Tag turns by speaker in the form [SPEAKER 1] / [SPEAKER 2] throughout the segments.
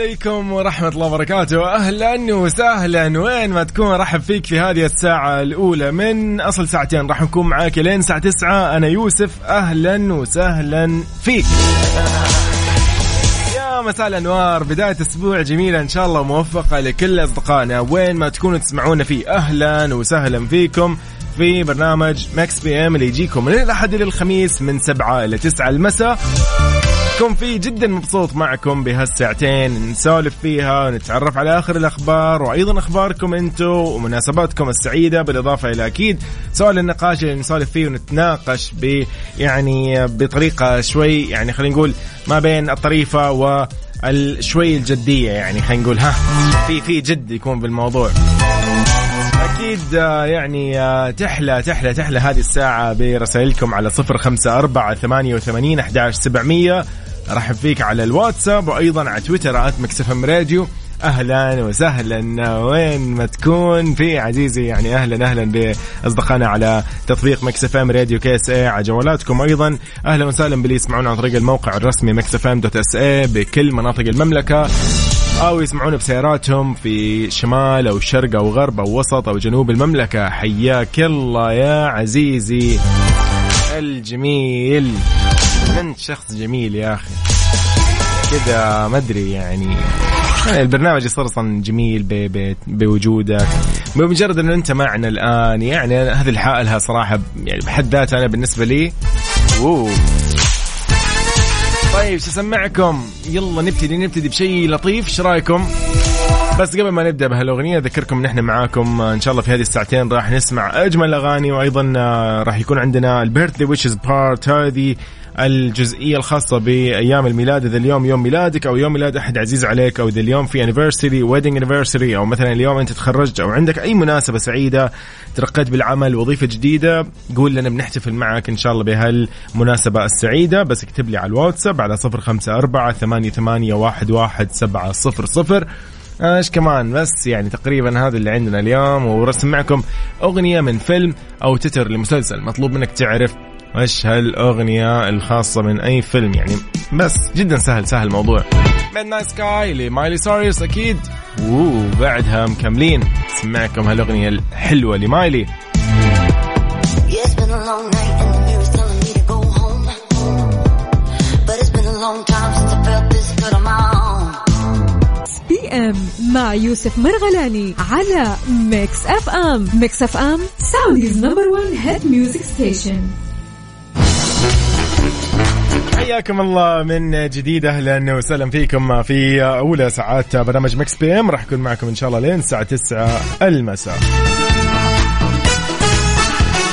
[SPEAKER 1] عليكم ورحمة الله وبركاته. أهلا وسهلا. وين ما تكون رحب فيك في هذه الساعة الأولى من أصل ساعتين. راح نكون معاك لين الساعة تسعة. أنا يوسف. أهلا وسهلا فيك. يا مساء الأنوار. بداية أسبوع جميلة إن شاء الله وموفقة لكل أصدقائنا. وين ما تكونوا تسمعونا فيه أهلا وسهلا فيكم في برنامج Mix PM اللي يجيكم من الأحد إلى الخميس من سبعة إلى تسعة المساء. بكون فيه. جدا مبسوط معكم بهالساعتين نسولف فيها ونتعرف على آخر الأخبار وأيضا أخباركم أنتم ومناسباتكم السعيدة بالإضافة إلى أكيد سؤال النقاش اللي نسولف فيه ونتناقش ب يعني بطريقة شوي يعني خلينا نقول ما بين الطريفة و الجدية يعني خلينا نقول ها في في جد يكون بالموضوع. أكيد آه، يعني آه، تحلى تحلى تحلى هذه الساعة برسائلكم على 054 88 11700 رحب فيك على الواتساب وأيضا على تويتر at radio. أهلا وسهلا وين ما تكون. في عزيزي يعني أهلا أهلا بأصدقائنا على تطبيق Mix FM Radio KSA على جوالاتكم. أيضا أهلا وسهلا باللي يسمعونا عن طريق الموقع الرسمي Mix FM dot SA بكل مناطق المملكة. أو يسمعونا بسياراتهم في شمال أو شرق أو غرب أو وسط أو جنوب المملكة. حياك الله يا عزيزي الجميل. انت شخص جميل يا أخي. كذا ما أدري يعني. البرنامج يصير أصلا جميل بوجودك. بمجرد إنه أنت معنا الآن يعني هذه الحالة صراحة يعني بحد ذاتها أنا بالنسبة لي. أوه. طيب شو أسمعكم؟ يلا نبتدي نبتدي بشيء لطيف. إيش رأيكم؟ بس قبل ما نبدأ بهالأغنية أذكركم إن إحنا معاكم. إن شاء الله في هذه الساعتين راح نسمع أجمل اغاني وأيضا راح يكون عندنا ال birthday wishes part هذه. الجزئية الخاصة بأيام الميلاد إذا اليوم يوم ميلادك أو يوم ميلاد أحد عزيز عليك أو إذا اليوم في anniversary wedding anniversary أو مثلا اليوم أنت تخرجت أو عندك أي مناسبة سعيدة ترقيت بالعمل وظيفة جديدة قول لنا بنحتفل معك إن شاء الله بهالمناسبة السعيدة. بس اكتب لي على الواتساب على صفر خمسة أربعة ثمانية, ثمانية واحد, واحد سبعة صفر صفر. إيش كمان؟ بس يعني تقريبا هذا اللي عندنا اليوم وراح أسمعكم أغنية من فيلم أو تتر لمسلسل مطلوب منك تعرف وش هالاغنيه الخاصة من أي فيلم يعني بس جدا سهل سهل الموضوع. Midnight Sky لمايلي سايرس أكيد. وبعدها مكملين. سمعكم هالأغنية الحلوة لمايلي.
[SPEAKER 2] PM مع يوسف مرغلاني على Mix FM Mix FM Saudi's number 1 hit music station
[SPEAKER 1] حياكم الله من جديد أهلا وسهلا فيكم في أولى ساعات برنامج Mix PM راح يكون معكم إن شاء الله لين الساعة 9 المساء.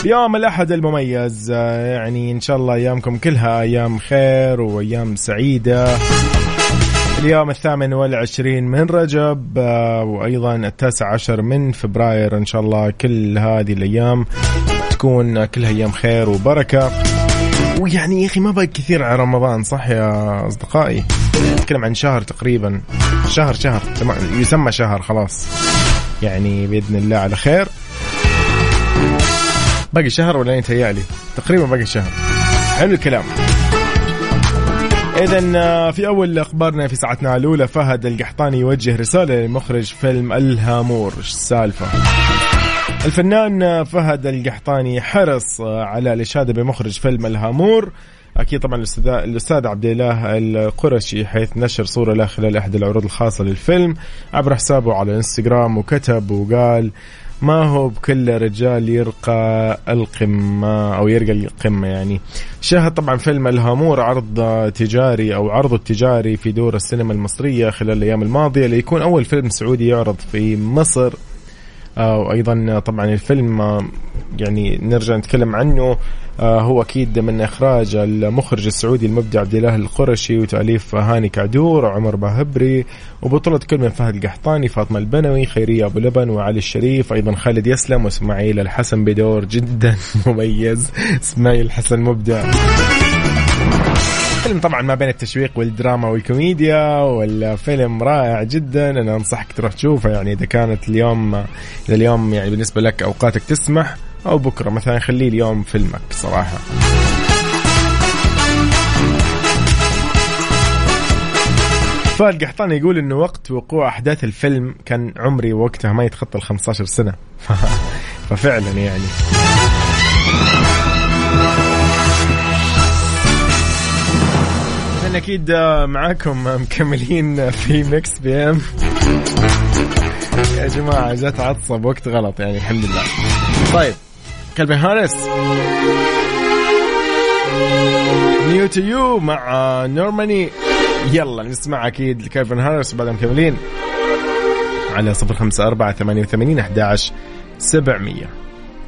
[SPEAKER 1] يوم الأحد المميز يعني إن شاء الله أيامكم كلها أيام خير وأيام سعيدة. اليوم الثامن والعشرين من رجب وأيضا التاسع عشر من فبراير إن شاء الله كل هذه الأيام تكون كلها أيام خير وبركة. ويعني يا أخي ما بقى كثير على رمضان صح يا أصدقائي؟ نتكلم عن شهر تقريبا. شهر شهر يسمى شهر خلاص. يعني بإذن الله على خير. باقي شهر ولا يتهيألي؟ تقريبا باقي شهر. حلو الكلام. إذا في أول أخبارنا في ساعتنا الأولى فهد القحطاني يوجه رسالة لمخرج فيلم الهامور. إيش السالفة؟ الفنان فهد القحطاني حرص على الإشادة بمخرج فيلم الهامور. أكيد طبعا الاستاذ عبد اله القرشي حيث نشر صورة له خلال احد العروض الخاصة للفيلم. عبر حسابه على الانستغرام وكتب وقال ما هو بكل رجال يرقى القمة أو يرقى القمة يعني. شاهد طبعا فيلم الهامور عرض تجاري أو عرضه التجاري في دور السينما المصرية خلال الأيام الماضية ليكون أول فيلم سعودي يعرض في مصر. وأيضا طبعا الفيلم آه، يعني نرجع نتكلم عنه. آه، هو أكيد من إخراج المخرج السعودي المبدع عبد الإله القرشي وتأليف هاني كعدور وعمر باهبري وبطولة كل من فهد القحطاني فاطمة البنوي خيرية أبو لبن وعلي الشريف أيضا خالد يسلم وإسماعيل الحسن بدور جدا مميز إسماعيل الحسن مبدع. فيلم طبعا ما بين التشويق والدراما والكوميديا والفيلم رائع جدا. أنا أنصحك تروح تشوفه يعني إذا كانت اليوم إذا اليوم يعني بالنسبة لك أوقاتك تسمح أو بكرة. مثلا خليه اليوم فيلمك صراحة. فهد قحطاني يقول إنه وقت وقوع أحداث الفيلم كان عمري وقتها ما يتخطى ال 15 سنة. ففعلا يعني. إحنا أكيد معاكم مكملين في Mix PM يا جماعة جت عطسة بوقت غلط يعني الحمد لله. طيب Calvin Harris New To You مع Normani. يلا نسمع أكيد Calvin Harris بعد مكملين. على صفر خمسة أربعة ثمانية وثمانين أحداش سبعمية.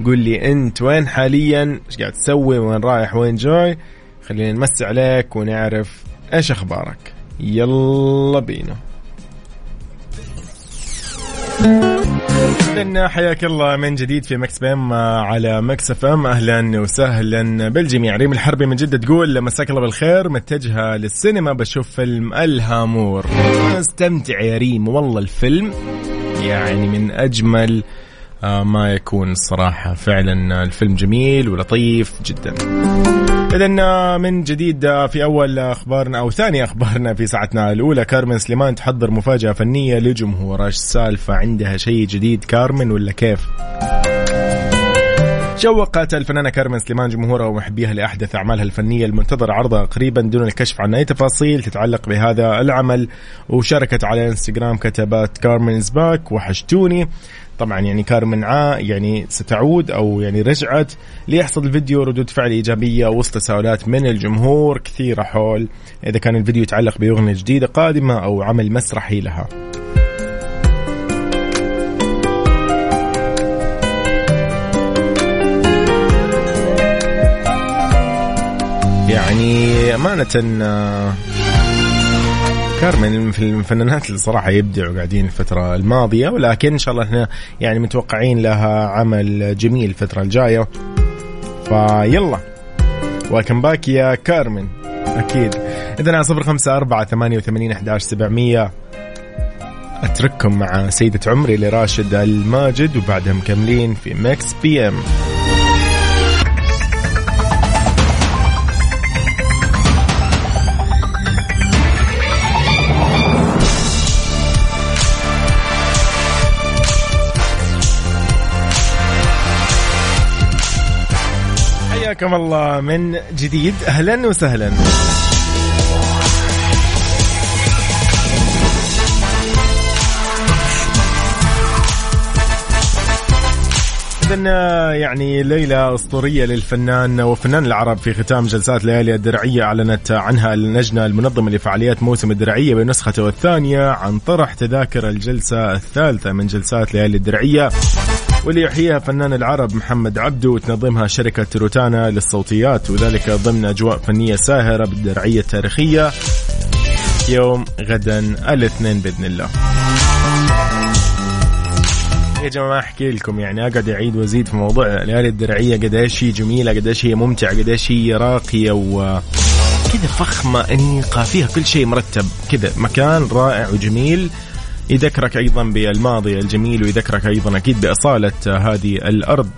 [SPEAKER 1] قول لي أنت وين حاليا؟ إيش قاعد تسوي؟ وين رايح؟ وين جاي؟ خلينا نمسي عليك ونعرف إيش أخبارك؟ يلا بينا. إذن حياك الله من جديد في Mix PM على Mix FM. أهلا وسهلا بالجميع. ريم الحربي من جدة تقول مساك الله بالخير. متجهة للسينما بشوف فيلم الهامور. أستمتع يا ريم والله الفيلم يعني من أجمل آه، ما يكون الصراحة فعلا الفيلم جميل ولطيف جدا. إذا من جديد في أول أخبارنا أو ثاني أخبارنا في ساعتنا الأولى كارمن سليمان تحضر مفاجأة فنية لجمهور. إيش السالفة؟ عندها شيء جديد كارمن ولا كيف؟ شوقت الفنانة كارمن سليمان جمهورها ومحبيها لأحدث أعمالها الفنية المنتظر عرضها قريبا دون الكشف عن أي تفاصيل تتعلق بهذا العمل. وشاركت على إنستغرام كتبت كارمن باك وحشتوني. طبعا يعني كارمن عا يعني ستعود أو يعني رجعت ليحصل الفيديو ردود فعل إيجابية وسط تساؤلات من الجمهور كثيرة حول إذا كان الفيديو يتعلق بأغنية جديدة قادمة أو عمل مسرحي لها. يعني أمانة كارمن في الفنانات اللي صراحة يبدعوا قاعدين الفترة الماضية ولكن إن شاء الله إحنا يعني متوقعين لها عمل جميل الفترة الجاية. فيلا. Welcome back يا كارمن. أكيد. إذا على صفر خمسة أربعة ثمانية وثمانين أحداش سبعمية. أترككم مع سيدة عمري لراشد الماجد وبعدها مكملين في Mix PM حياكم الله من جديد. أهلا وسهلا. إذا يعني ليلة أسطورية للفنان وفنان العرب في ختام جلسات ليالي الدرعية أعلنت عنها اللجنة المنظمة لفعاليات موسم الدرعية بنسخته الثانية عن طرح تذاكر الجلسة الثالثة من جلسات ليالي الدرعية واللي يحييها فنان العرب محمد عبدو وتنظمها شركة روتانا للصوتيات وذلك ضمن أجواء فنية ساهرة بالدرعية التاريخية يوم غدا الاثنين بإذن الله. يا جماعة أحكي لكم يعني أقعد أعيد وأزيد في موضوع ليالي الدرعية. قديش هي جميلة قديش هي ممتعة قديش هي راقية و كذا فخمة أنيقة فيها كل شيء مرتب. كذا مكان رائع وجميل. يذكرك أيضا بالماضي الجميل ويذكرك أيضا أكيد بأصالة هذه الأرض.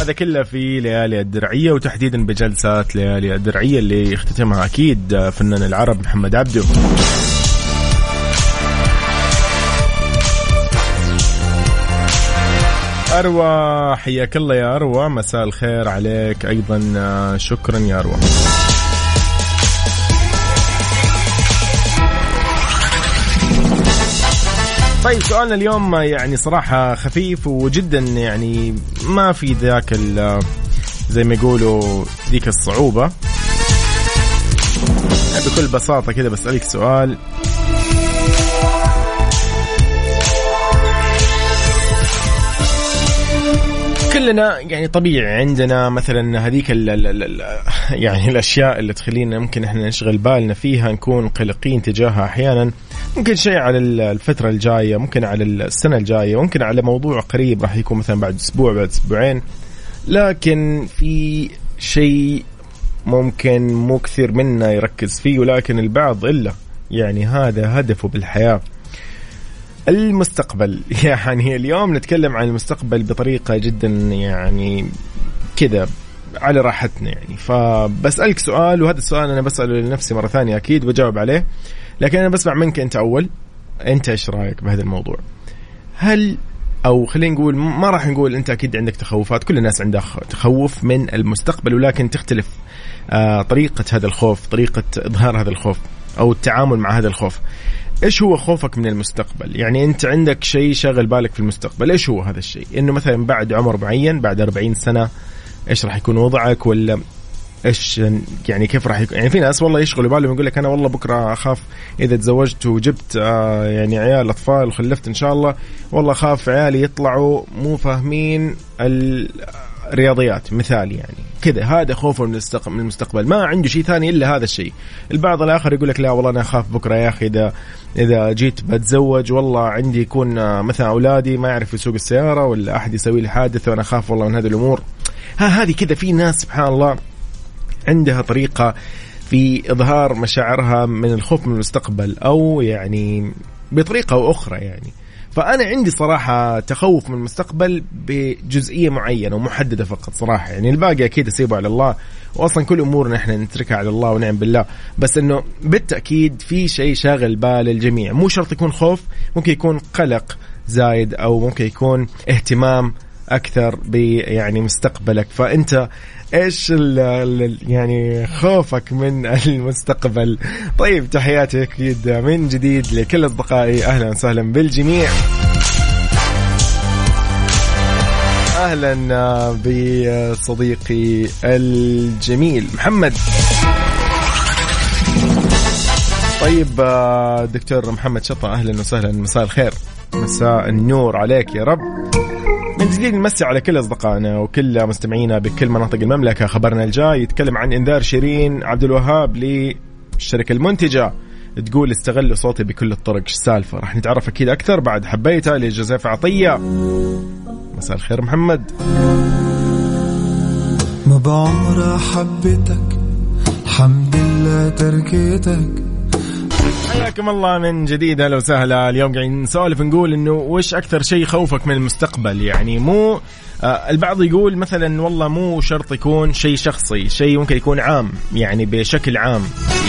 [SPEAKER 1] هذا كله في ليالي الدرعية وتحديدا بجلسات ليالي الدرعية اللي يختتمها أكيد فنان العرب محمد عبده. أروى. حياك الله يا أروى. مساء الخير عليك. أيضا شكرا يا أروى. طيب سؤالنا اليوم يعني صراحة خفيف وجدا يعني ما في ذاك زي ما يقولوا ذيك الصعوبة. بكل بساطة كذا بسألك سؤال. كلنا يعني طبيعي عندنا مثلا هذيك ال ال ال يعني الأشياء اللي تخلينا ممكن إحنا نشغل بالنا فيها نكون قلقين تجاهها أحيانا. ممكن شيء على الفترة الجاية ممكن على السنة الجاية ممكن على موضوع قريب راح يكون مثلا بعد أسبوع بعد أسبوعين. لكن في شيء ممكن مو كثير منا يركز فيه ولكن البعض إلا. يعني هذا هدفه بالحياة. المستقبل. يعني اليوم نتكلم عن المستقبل بطريقة جدا يعني كذا على راحتنا يعني. فبسألك سؤال وهذا السؤال أنا بسأله لنفسي مرة ثانية أكيد بجاوب عليه. لكن أنا بسمع منك أنت أول. أنت إيش رأيك بهذا الموضوع؟ هل أو خلينا نقول ما راح نقول أنت أكيد عندك تخوفات كل الناس عندها تخوف من المستقبل ولكن تختلف آه طريقة هذا الخوف طريقة إظهار هذا الخوف أو التعامل مع هذا الخوف. إيش هو خوفك من المستقبل؟ يعني أنت عندك شيء شاغل بالك في المستقبل إيش هو هذا الشيء؟ إنه مثلا بعد عمر معين بعد 40 سنة إيش راح يكون وضعك؟ ولا إيش يعني كيف راح يكون يعني في ناس والله يشغلوا بالهم يقول لك أنا والله بكرة أخاف إذا تزوجت وجبت آه يعني عيال أطفال وخلفت إن شاء الله والله أخاف عيالي يطلعوا مو فاهمين الرياضيات مثال يعني. كذا هذا خوفه من المستقبل. ما عنده شيء ثاني إلا هذا الشيء. البعض الآخر يقول لك لا والله أنا أخاف بكرة يا أخي إذا إذا جيت بتزوج والله عندي يكون آه، مثلا أولادي ما يعرف يسوق السيارة ولا أحد يسوي لي حادث وأنا أخاف والله من هذه الأمور. ها هذه كذا في ناس سبحان الله عندها طريقة في إظهار مشاعرها من الخوف من المستقبل أو يعني بطريقة أو أخرى يعني. فأنا عندي صراحة تخوف من المستقبل بجزئية معينة ومحددة فقط صراحة. يعني الباقي أكيد أسيبه على الله واصلا كل أمورنا إحنا نتركها على الله ونعم بالله. بس إنه بالتأكيد في شيء شاغل بال الجميع. مو شرط يكون خوف ممكن يكون قلق زايد أو ممكن يكون اهتمام أكثر ب يعني مستقبلك. فأنت إيش ال ال يعني خوفك من المستقبل؟ طيب تحياتي أكيد من جديد لكل أصدقائي. أهلا وسهلا بالجميع. أهلا بصديقي الجميل محمد. طيب دكتور محمد شطة أهلا وسهلا. مساء الخير. مساء النور عليك يا رب. من جديد نمسي على كل أصدقائنا وكل مستمعينا بكل مناطق المملكة. خبرنا الجاي يتكلم عن إنذار شيرين عبد الوهاب للشركة المنتجة. تقول استغلوا صوتي بكل الطرق. إيش السالفة؟ راح نتعرف أكيد أكثر بعد حبيتها لجوزيف عطية. مساء الخير محمد.
[SPEAKER 3] ما بعمر حبيتك الحمد لله تركتك
[SPEAKER 1] حياكم الله من جديد أهلا وسهلا. اليوم قاعدين نسولف نقول إنه وش أكثر شيء يخوفك من المستقبل؟ يعني مو آه البعض يقول مثلا والله مو شرط يكون شيء شخصي شيء ممكن يكون عام يعني بشكل عام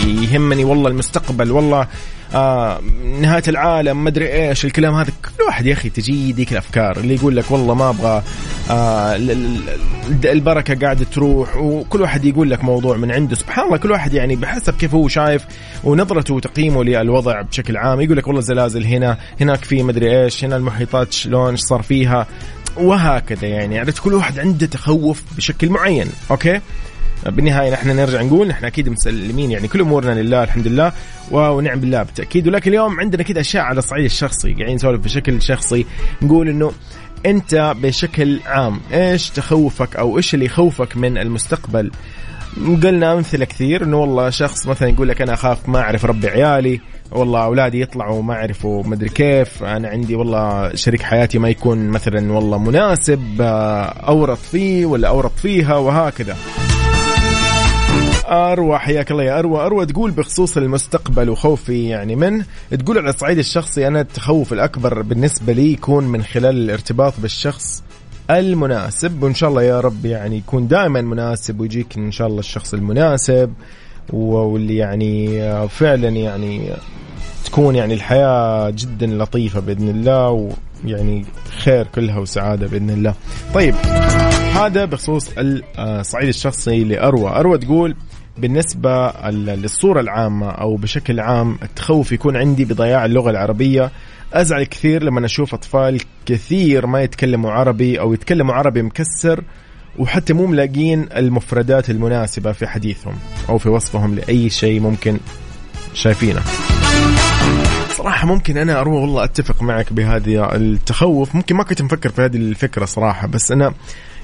[SPEAKER 1] يهمني والله المستقبل والله آه نهاية العالم ما أدري إيش الكلام هذا. كل واحد يا أخي تجي ذيك الأفكار اللي يقول لك والله ما أبغى آه البركة قاعدة تروح وكل واحد يقول لك موضوع من عنده. سبحان الله كل واحد يعني بحسب كيف هو شايف ونظرته وتقييمه للوضع بشكل عام. يقول لك والله زلازل هنا هناك في مدري إيش هنا المحيطات شلون إيش صار فيها وهكذا يعني. عرفت؟ كل واحد عنده تخوف بشكل معين أوكي؟ بالنهاية نحن نرجع نقول نحن أكيد مسلمين يعني كل أمورنا لله الحمد لله ونعم بالله بالتأكيد. ولكن اليوم عندنا كذا أشياء على الصعيد الشخصي قاعدين نسولف بشكل شخصي نقول إنه أنت بشكل عام إيش تخوفك أو إيش اللي يخوفك من المستقبل؟ قلنا أمثلة كثير إنه والله شخص مثلا يقول لك أنا أخاف ما أعرف اربي عيالي والله أولادي يطلعوا ما يعرفوا مدري كيف أنا عندي والله شريك حياتي ما يكون مثلا والله مناسب آه، أورط فيه ولا أورط فيها وهكذا. أروى حياك الله يا أروى. أروى تقول بخصوص المستقبل وخوفي يعني منه تقول على الصعيد الشخصي أنا التخوف الأكبر بالنسبة لي يكون من خلال الارتباط بالشخص المناسب وإن شاء الله يا رب يعني يكون دائما مناسب ويجيك إن شاء الله الشخص المناسب واللي يعني فعلا يعني تكون يعني الحياة جدا لطيفة بإذن الله ويعني خير كلها وسعادة بإذن الله. طيب هذا بخصوص الصعيد الشخصي لأروى، أروى تقول بالنسبة للصورة العامة أو بشكل عام التخوف يكون عندي بضياع اللغة العربية. أزعل كثير لما أشوف أطفال كثير ما يتكلموا عربي أو يتكلموا عربي مكسر وحتى مو ملاقين المفردات المناسبة في حديثهم أو في وصفهم لأي شيء ممكن شايفينه. صراحة ممكن أنا أروح والله أتفق معك بهذه التخوف. ممكن ما كنت مفكر في هذه الفكرة صراحة بس أنا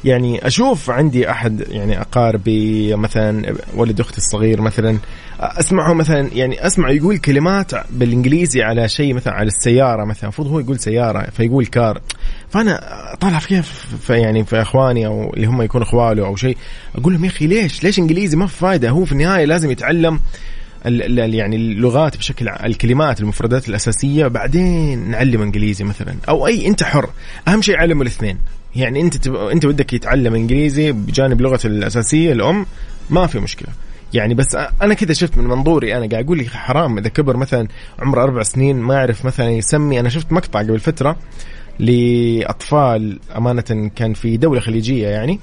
[SPEAKER 1] يعني أشوف عندي أحد يعني أقاربي مثلا ولد أختي الصغير مثلا أسمعه مثلا يعني أسمع يقول كلمات بالإنجليزي على شيء مثلا على السيارة مثلا المفروض هو يقول سيارة فيقول كار. فأنا طالع فيها في يعني في إخواني أو اللي هم يكونوا إخواله أو شيء أقول لهم يا أخي ليش؟ ليش إنجليزي ما في فايدة؟ هو في النهاية لازم يتعلم يعني اللغات بشكل الكلمات المفردات الأساسية بعدين نعلم إنجليزي مثلا أو أي أنت حر. أهم شيء علم الاثنين. يعني انت تب... انت ودك يتعلم انجليزي بجانب لغته الأساسية الأم ما في مشكلة. يعني بس أنا كذا شفت من منظوري أنا قاعد أقول لي حرام إذا كبر مثلا عمره أربع سنين ما يعرف مثلا يسمي أنا شفت مقطع قبل فترة لأطفال أمانة كان في دولة خليجية يعني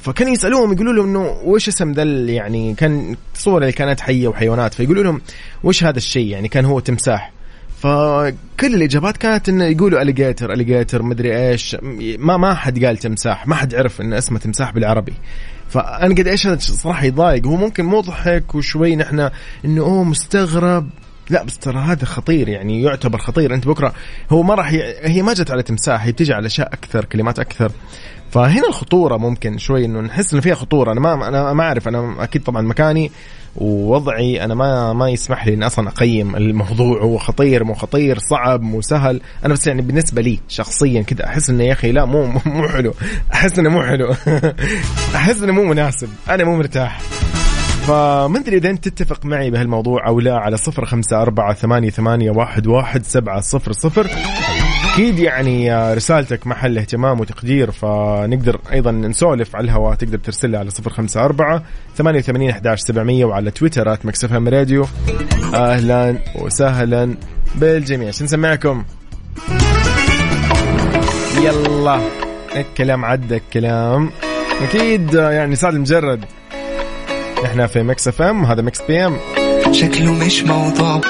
[SPEAKER 1] فكانوا يسألوهم يقولوا لهم إنه وش اسم ذا يعني كان صور اللي كانت حية وحيوانات فيقولوا لهم وش هذا الشيء؟ يعني كان هو تمساح. فكل الإجابات كانت إنه يقولوا اليجيتر اليجيتر مدري إيش. ما ما حد قال تمساح ما حد عرف إن اسمه تمساح بالعربي. فأنا قد إيش صراحة يضايق. هو ممكن مضحك وشوي نحن إنه أوه مستغرب. لا بس ترى هذا خطير يعني يعتبر خطير. أنت بكرة هو ما راح ي... هي ما جت على تمساح هي بتيجي على أشياء أكثر كلمات أكثر. فهنا الخطورة ممكن شوي إنه نحس إنه فيها خطورة. أنا ما أنا ما أعرف أنا أكيد طبعا مكاني. ووضعي أنا ما ما يسمح لي اني أصلا أقيم الموضوع. هو خطير مو خطير صعب مو سهل. أنا بس يعني بالنسبة لي شخصيا كذا أحس إنه يا أخي لا مو مو حلو. أحس إنه مو حلو. أحس إنه مو مناسب. أنا مو مرتاح. فما أدري إذا أنت تتفق معي بهالموضوع أو لا على صفر خمسة أربعة ثمانية, ثمانية واحد, واحد سبعة صفر صفر. أكيد يعني رسالتك محل اهتمام وتقدير فنقدر أيضا نسولف على الهواء تقدر ترسل لي على صفر خمسة أربعة ثمانية وثمانين أحداش سبعمية وعلى تويتر at Mix FM Radio. أهلا وسهلا بالجميع. شو نسمعكم؟ يلا الكلام عدى الكلام. أكيد يعني سعد لمجرد. إحنا في Mix FM هذا Mix PM.
[SPEAKER 3] شكله مش موضوع.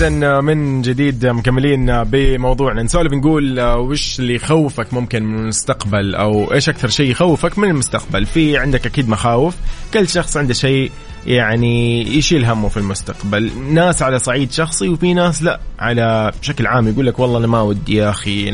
[SPEAKER 1] اذا من جديد مكملين بموضوعنا. نسولف نقول وش اللي يخوفك ممكن من المستقبل؟ أو إيش أكثر شيء يخوفك من المستقبل؟ في عندك أكيد مخاوف. كل شخص عنده شيء يعني يشيل همه في المستقبل. ناس على صعيد شخصي وفي ناس لا. على بشكل عام يقول لك والله أنا ما ودي يا أخي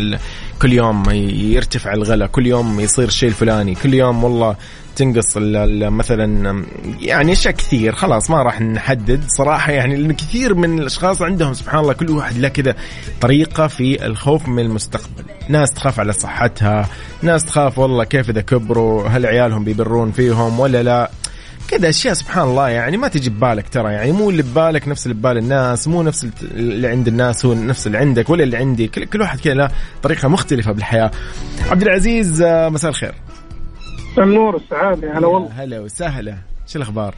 [SPEAKER 1] كل يوم يرتفع الغلا كل يوم يصير الشيء الفلاني كل يوم والله تنقص مثلا يعني أشياء كثير خلاص ما راح نحدد. صراحة يعني لأن كثير من الأشخاص عندهم سبحان الله كل واحد له كذا طريقة في الخوف من المستقبل. ناس تخاف على صحتها ناس تخاف والله كيف إذا كبروا هل عيالهم بيبرون فيهم ولا لا. كذا أشياء سبحان الله يعني ما تجي ببالك ترى يعني مو اللي ببالك نفس اللي ببال الناس مو نفس اللي عند الناس هو نفس اللي عندك ولا اللي عندي. كل, كل واحد كذا له طريقة مختلفة بالحياة. عبد العزيز آه، مساء الخير.
[SPEAKER 4] النور السعادة هلا والله.
[SPEAKER 1] هلا وسهلا. شو الأخبار؟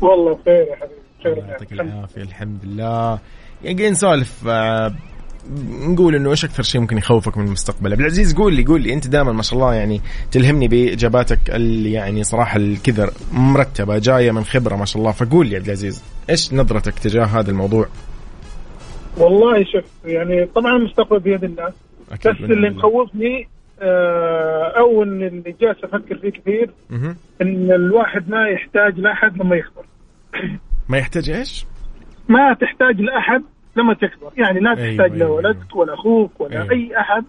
[SPEAKER 4] والله بخير يا حبيبي
[SPEAKER 1] يعطيك العافية الحمد لله. يعني نسولف آه، نقول إنه إيش أكثر شيء ممكن يخوفك من المستقبل؟ عبد العزيز قول لي قول لي. أنت دائما ما شاء الله يعني تلهمني بإجاباتك اللي يعني صراحة الكذا مرتبة جاية من خبرة ما شاء الله. فقول لي عبد العزيز إيش نظرتك تجاه هذا الموضوع؟
[SPEAKER 4] والله شوف يعني طبعا المستقبل بيد الله بس اللي مخوفني آه، أو ان اللي جالس أفكر فيه كثير إن الواحد ما يحتاج لأحد لما يكبر
[SPEAKER 1] ما يحتاج إيش؟
[SPEAKER 4] ما تحتاج لأحد لما تكبر. يعني لا أيوة، تحتاج أيوة. لا ولدك ولا أخوك ولا أيوة. أي أحد.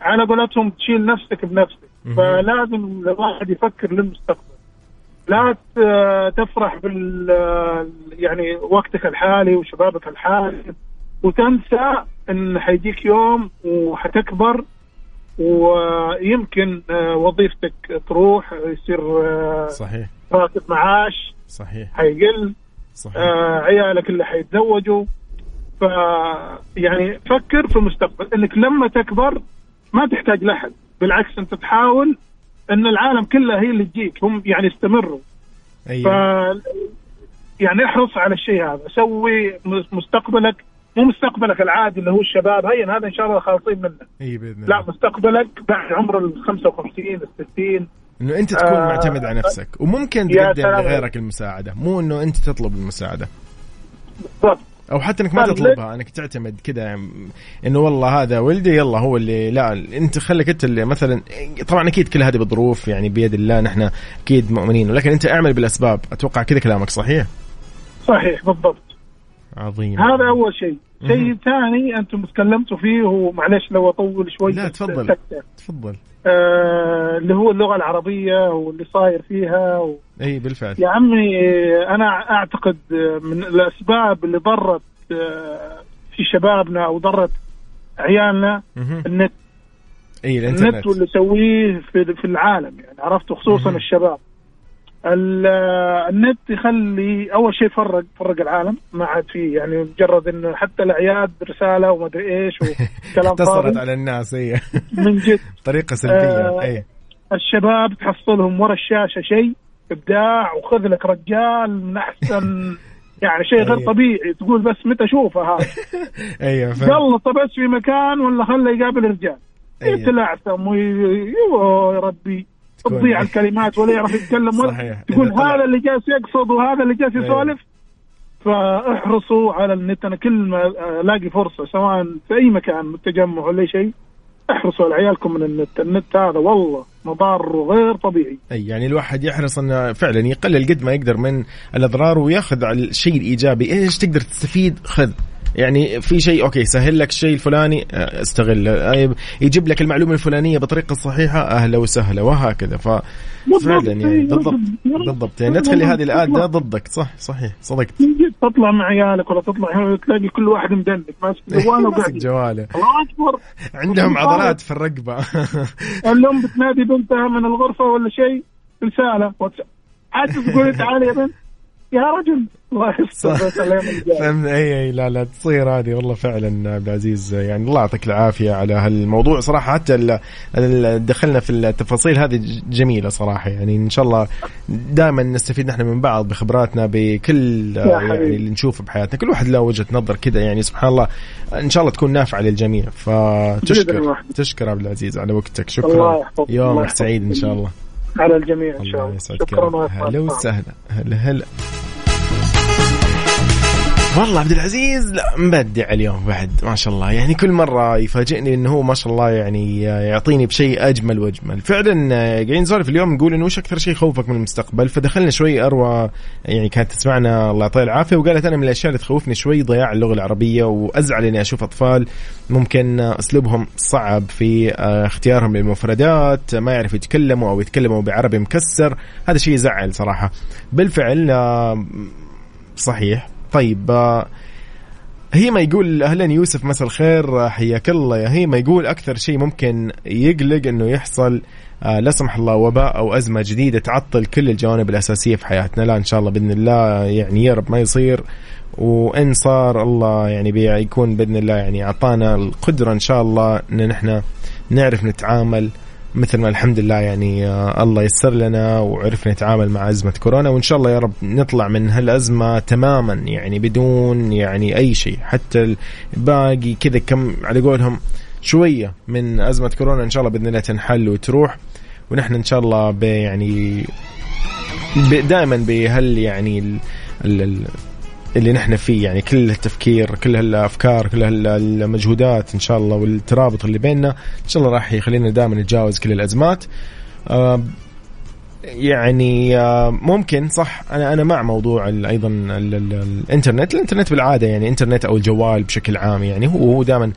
[SPEAKER 4] على قولتهم تشيل نفسك بنفسك. فلازم الواحد يفكر للمستقبل. لا تفرح بال يعني وقتك الحالي وشبابك الحالي. وتنسى إن حيجيك يوم وحتكبر. ويمكن آه، وظيفتك تروح يصير آه،
[SPEAKER 1] صحيح.
[SPEAKER 4] راتب معاش
[SPEAKER 1] صحيح.
[SPEAKER 4] حيقل
[SPEAKER 1] صحيح.
[SPEAKER 4] آه عيالك اللي حيتزوجوا. ف يعني فكر في المستقبل. إنك لما تكبر ما تحتاج لأحد. بالعكس أنت تحاول إن العالم كله هي اللي تجيك. هم يعني استمروا
[SPEAKER 1] أيوة.
[SPEAKER 4] ف يعني احرص على الشيء هذا. سوي مستقبلك. مو مستقبلك العادي اللي هو الشباب. هين هذا إن شاء الله خالصين منه.
[SPEAKER 1] أي بإذن الله.
[SPEAKER 4] لا مستقبلك بعد عمر ال 55 ال 60
[SPEAKER 1] إنه أنت تكون آه معتمد على نفسك. وممكن تقدم لغيرك المساعدة. مو إنه أنت تطلب المساعدة.
[SPEAKER 4] بالضبط.
[SPEAKER 1] أو حتى إنك ما تطلبها إنك تعتمد كذا إنه والله هذا ولدي يلا هو اللي لا أنت خليك أنت اللي مثلا طبعا أكيد كل هذه بظروف يعني بيد الله نحن أكيد مؤمنين ولكن أنت أعمل بالأسباب أتوقع كذا كلامك صحيح؟
[SPEAKER 4] صحيح بالضبط.
[SPEAKER 1] عظيم.
[SPEAKER 4] هذا أول شيء. شيء ثاني أنتم تكلمتوا فيه ومعلش لو أطول شوي
[SPEAKER 1] لا تفضل. تفضل.
[SPEAKER 4] آه اللي هو اللغة العربية واللي صاير فيها و...
[SPEAKER 1] اي بالفعل.
[SPEAKER 4] يا عمي أنا أعتقد من الأسباب اللي ضرت آه، في شبابنا أو ضرت عيالنا. النت.
[SPEAKER 1] إي
[SPEAKER 4] النت
[SPEAKER 1] الانترنت
[SPEAKER 4] واللي يسويه في في العالم يعني عرفت؟ خصوصا. الشباب. ال- النت يخلي أول شيء فرق فرق العالم. ما عاد فيه يعني مجرد إنه حتى الأعياد رسالة وما أدري إيش وكلام
[SPEAKER 1] اتصلت على الناس هي
[SPEAKER 4] من جد.
[SPEAKER 1] طريقة سلبية
[SPEAKER 4] آه،
[SPEAKER 1] إي.
[SPEAKER 4] الشباب تحصلهم ورا الشاشة شيء. إبداع وخذ لك رجال من أحسن يعني شيء غير
[SPEAKER 1] أيوة.
[SPEAKER 4] طبيعي تقول بس متى أشوفه هذا
[SPEAKER 1] أيوه فهمت.
[SPEAKER 4] قلطه بس في مكان ولا خله يقابل رجال
[SPEAKER 1] أيوة.
[SPEAKER 4] يتلعثم يوه يا ربي تضيع الكلمات ولا يعرف يتكلم ولا. تقول هذا اللي جالس يقصد وهذا اللي جالس
[SPEAKER 1] أيوة.
[SPEAKER 4] يسولف فاحرصوا على النت أنا كل ما ألاقي فرصة سواء في أي مكان تجمع ولا شيء احرصوا على عيالكم من النت النت هذا والله مضاره غير طبيعي.
[SPEAKER 1] أي يعني الواحد يحرص إنه فعلا يقلل قد ما يقدر من الأضرار ويأخذ على الشيء الإيجابي. إيش تقدر تستفيد؟ خذ. يعني في شيء okay سهل لك الشيء الفلاني آه، استغل. آه، يجيب لك المعلومة الفلانية بطريقة صحيحة أهلا وسهلا وهكذا. ف فعلا يعني
[SPEAKER 4] أيوة.
[SPEAKER 1] بالضبط بالضبط. يعني لا تخلي هذه الاداه ضدك. صح صحيح صدقت.
[SPEAKER 4] من جد تطلع مع عيالك ولا تطلع؟ هنا تلاقي كل واحد مدنق ماسك جواله
[SPEAKER 1] ماسك
[SPEAKER 4] وقاعد
[SPEAKER 1] جواله
[SPEAKER 4] الله أكبر.
[SPEAKER 1] عندهم عضلات في الرقبة.
[SPEAKER 4] الام بتنادي بنتها من الغرفة ولا شيء؟ رسالة واتساب عاد تقول تعالي يا بنت. يا رجل. الله
[SPEAKER 1] فهمت. أي أي لا لا تصير هذه. والله فعلا عبد العزيز يعني الله يعطيك العافية على هالموضوع. صراحة حتى ال- ال- دخلنا في التفاصيل هذه جميلة صراحة. يعني إن شاء الله دائما نستفيد نحن من بعض بخبراتنا بكل
[SPEAKER 4] يا
[SPEAKER 1] يعني. اللي نشوفه بحياتنا. كل واحد له وجهة نظر كذا يعني سبحان الله إن شاء الله تكون نافعة للجميع. فتشكر. تشكر عبد العزيز على وقتك. شكرا. يومك. سعيد إن شاء الله.
[SPEAKER 4] على الجميع إن شاء
[SPEAKER 1] الله.
[SPEAKER 4] الله
[SPEAKER 1] يسعدك
[SPEAKER 4] شكرا
[SPEAKER 1] هلا. وسهلا. هلا هلا. والله عبد العزيز لا مبدع اليوم بعد ما شاء الله. يعني كل مرة يفاجئني إنه هو ما شاء الله يعني يعطيني بشيء أجمل وأجمل. فعلا قاعدين نسولف اليوم نقول إنه وش أكثر شيء يخوفك من المستقبل؟ فدخلنا شوي أروى يعني كانت تسمعنا الله يعطيها العافية وقالت أنا من الأشياء اللي تخوفني شوي ضياع اللغة العربية وأزعل إني أشوف أطفال ممكن أسلوبهم صعب في اختيارهم للمفردات ما يعرفوا يتكلموا أو يتكلموا بعربي مكسر. هذا شيء يزعل صراحة. بالفعل آه، صحيح. طيب آه، هيما يقول أهلا يوسف مساء الخير آه، حياك الله. يا هيما يقول أكثر شيء ممكن يقلق إنه يحصل آه، لا سمح الله وباء أو أزمة جديدة تعطل كل الجوانب الأساسية في حياتنا. لا إن شاء الله بإذن الله يعني يا رب ما يصير. وإن صار الله يعني بيكون بإذن الله يعني أعطانا القدرة إن شاء الله إن نحن نعرف نتعامل مثل ما الحمد لله يعني آه، الله يسر لنا وعرفنا نتعامل مع أزمة كورونا وإن شاء الله يا رب نطلع من هالأزمة تماما يعني بدون يعني أي شيء. حتى الباقي كذا كم على قولهم شوية من أزمة كورونا إن شاء الله بإذن الله تنحل وتروح. ونحن إن شاء الله يعني دائما بهال يعني ال ال اللي نحن فيه يعني كل التفكير كل هالأفكار كل هالمجهودات إن شاء الله والترابط اللي بيننا إن شاء الله راح يخلينا دائما نتجاوز كل الأزمات. آه، يعني آه، ممكن صح أنا أنا مع موضوع أيضا ال- ال- الإنترنت. الإنترنت بالعادة يعني إنترنت أو الجوال بشكل عام يعني هو هو دائما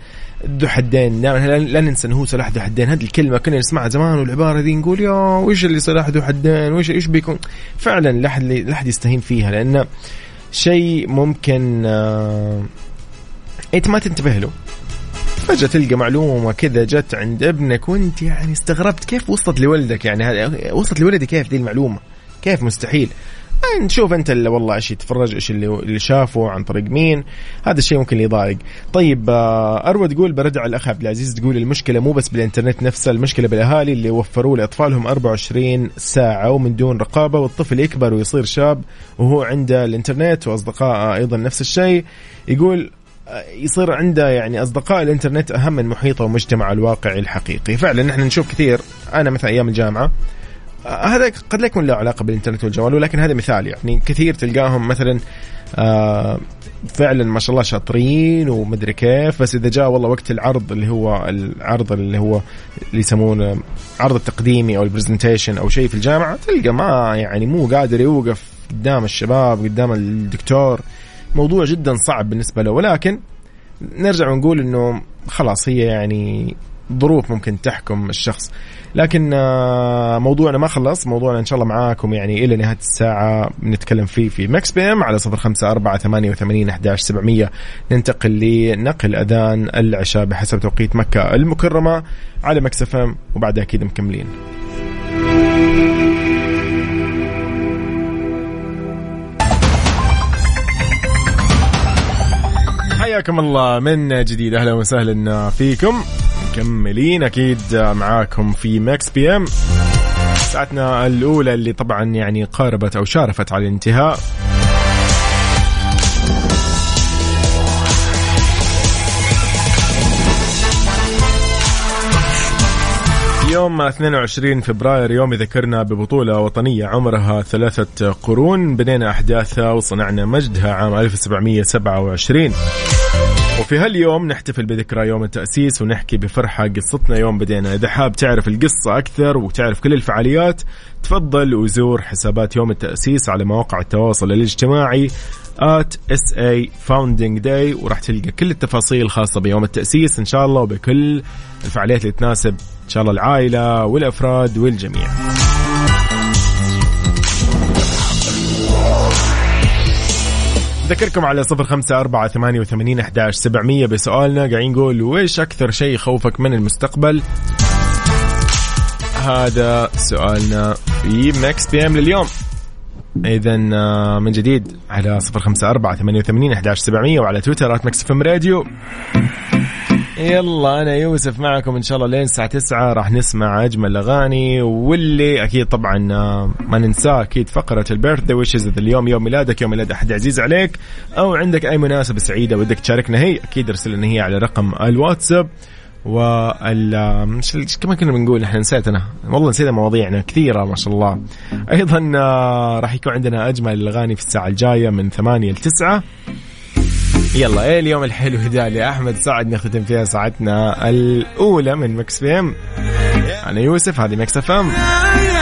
[SPEAKER 1] ذو حدين. دائما لا- لا ننسى إنه هو سلاح ذو حدين. هذه الكلمة كنا نسمعها زمان والعبارة دي نقول يا وش اللي سلاح ذو حدين؟ وش إيش بيكون؟ فعلا لا أحد لا أحد يستهين فيها لأنه شيء ممكن آه انت ما تنتبه له. فجأة تلقى معلومة كذا جت عند ابنك وأنت يعني استغربت كيف وصلت لولدك يعني وصلت لولدي كيف؟ دي المعلومة. كيف؟ مستحيل. نشوف أنت اللي والله إيش يتفرج إيش اللي اللي شافه عن طريق مين. هذا الشيء ممكن يضايق. طيب آه، أروى تقول برد على الأخ عبد العزيز تقول المشكلة مو بس بالإنترنت نفسه المشكلة بالأهالي اللي وفروا لأطفالهم 24 ساعة ومن دون رقابة والطفل يكبر ويصير شاب وهو عنده الإنترنت واصدقائه أيضا نفس الشيء. يقول آه، يصير عنده يعني أصدقاء الإنترنت أهم من محيطه ومجتمعه الواقعي الحقيقي. فعلا نحن نشوف كثير. أنا مثلا أيام الجامعة هذا قد لا يكون له علاقة بالإنترنت والجوال ولكن هذا مثال يعني. كثير تلقاهم مثلا آه، فعلا ما شاء الله شاطرين ومدري كيف بس إذا جاء والله وقت العرض اللي هو العرض اللي هو اللي يسمونه عرض التقديمي أو البرزنتيشن أو شيء في الجامعة تلقى ما يعني مو قادر يوقف قدام الشباب قدام الدكتور. موضوع جدا صعب بالنسبة له ولكن نرجع ونقول إنه خلاص هي يعني ظروف ممكن تحكم الشخص. لكن آه، موضوعنا ما خلص. موضوعنا إن شاء الله معاكم يعني إلى نهاية الساعة بنتكلم فيه في Mix PM على صفر خمسة أربعة ثمانية وثمانين أحداش سبعمية. ننتقل لنقل أذان العشاء بحسب توقيت مكة المكرمة على Mix FM وبعدها أكيد مكملين. حياكم الله من جديد. أهلا وسهلا فيكم. مكملين أكيد معاكم في Mix PM ساعتنا الأولى اللي طبعا يعني قاربت أو شارفت على الانتهاء. يوم 22 فبراير يوم يذكرنا ببطولة وطنية عمرها ثلاثة قرون بدينا أحداثها وصنعنا مجدها عام 1727 وفي هاليوم نحتفل بذكرى يوم التأسيس ونحكي بفرحة قصتنا يوم بدينا. إذا حاب تعرف القصة أكثر وتعرف كل الفعاليات تفضل وزور حسابات يوم التأسيس على مواقع التواصل الاجتماعي at SA Founding Day وراح تلقى كل التفاصيل الخاصة بيوم التأسيس إن شاء الله وبكل الفعاليات اللي تناسب إن شاء الله العائلة والأفراد والجميع. ذكركم على صفر خمسة أربعة ثمانية وثمانين أحداش سبعمية بسؤالنا. قاعدين نقول ويش أكثر شيء يخوفك من المستقبل؟ هذا سؤالنا في Mix PM لليوم. اذا آه، من جديد على صفر خمسة أربعة ثمانية وثمانين أحداش سبعمية وعلى تويتر at Mix Radio يلا أنا يوسف معكم إن شاء الله لين الساعة 9 راح نسمع أجمل الاغاني واللي أكيد طبعا آه، ما ننساه أكيد فقرة ال birthday wishes اذا اليوم يوم ميلادك يوم ميلاد أحد عزيز عليك. أو عندك أي مناسبة سعيدة ودك تشاركنا هي أكيد ارسل لنا هي على رقم الواتساب. وال مش كما كنا بنقول إحنا نسيت أنا والله نسينا مواضيعنا كثيرة ما شاء الله. أيضا آه، راح يكون عندنا أجمل الأغاني في الساعة الجاية من 8 ل 9 يلا إيه اليوم الحلو ده اللي أحمد سعد نختم فيها ساعتنا الأولى من Mix PM أنا يوسف هذه Mix FM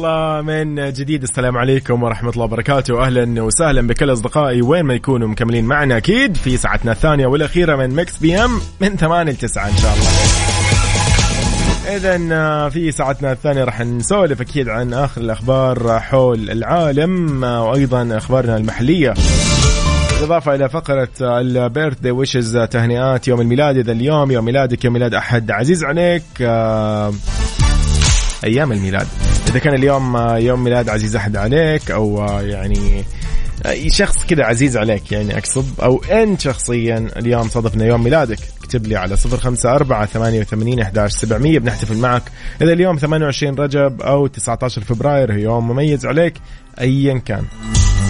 [SPEAKER 1] الله من جديد. السلام عليكم ورحمة الله وبركاته. أهلا وسهلا بكل أصدقائي. وين ما يكونوا مكملين معنا أكيد في ساعتنا الثانية والأخيرة من Mix PM من 8 ل 9 إن شاء الله. إذا في ساعتنا الثانية راح نسولف أكيد عن آخر الأخبار حول العالم وأيضا أخبارنا المحلية. بالإضافة إلى فقرة ال birthday wishes تهنئات يوم الميلاد. إذا اليوم يوم ميلادك يوم ميلاد أحد عزيز عليك آه، أيام الميلاد. إذا كان اليوم آه، يوم ميلاد عزيز أحد عليك أو آه، يعني آه، شخص كذا عزيز عليك يعني أقصد أو أنت شخصيا اليوم صادفنا يوم ميلادك اكتب لي على صفر خمسة أربعة ثمانية وثمانين أحداش سبعمية. بنحتفل معك. إذا اليوم 28 رجب أو 19 فبراير يوم مميز عليك أيا كان.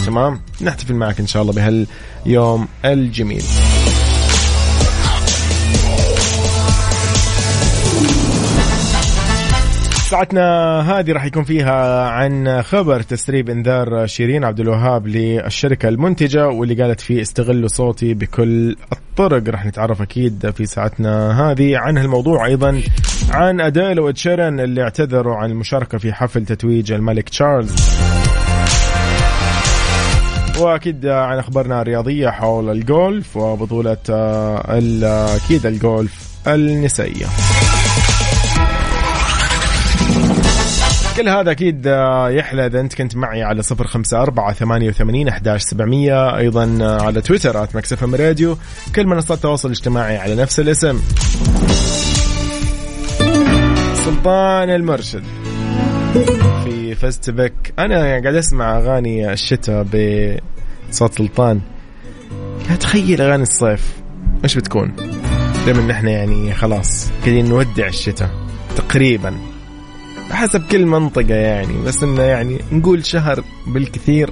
[SPEAKER 1] تمام؟ نحتفل معك إن شاء الله بهاليوم الجميل. ساعتنا هذه راح يكون فيها عن خبر تسريب انذار شيرين عبد الوهاب للشركة المنتجة واللي قالت فيه استغلوا صوتي بكل الطرق. راح نتعرف أكيد في ساعتنا هذه عن هالموضوع أيضا عن أديل وتشيرن اللي اعتذروا عن المشاركة في حفل تتويج الملك تشارلز. وأكيد عن أخبارنا الرياضية حول الجولف وبطولة آه، ال- أكيد الجولف النسائية. كل هذا أكيد آه، يحلى إذا أنت كنت معي على صفر خمسة أربعة ثمانية وثمانين أحداش سبعمية أيضا آه، على تويتر at Mix FM Radio. كل منصات التواصل الاجتماعي على نفس الاسم. سلطان المرشد. في فيستيفك أنا قاعد أسمع أغاني الشتاء بصوت سلطان. قاعد أتخيل أغاني الصيف. إيش بتكون؟ دائما نحن يعني خلاص قاعدين نودع الشتاء تقريبا. حسب كل منطقة يعني بس إنه يعني نقول شهر بالكثير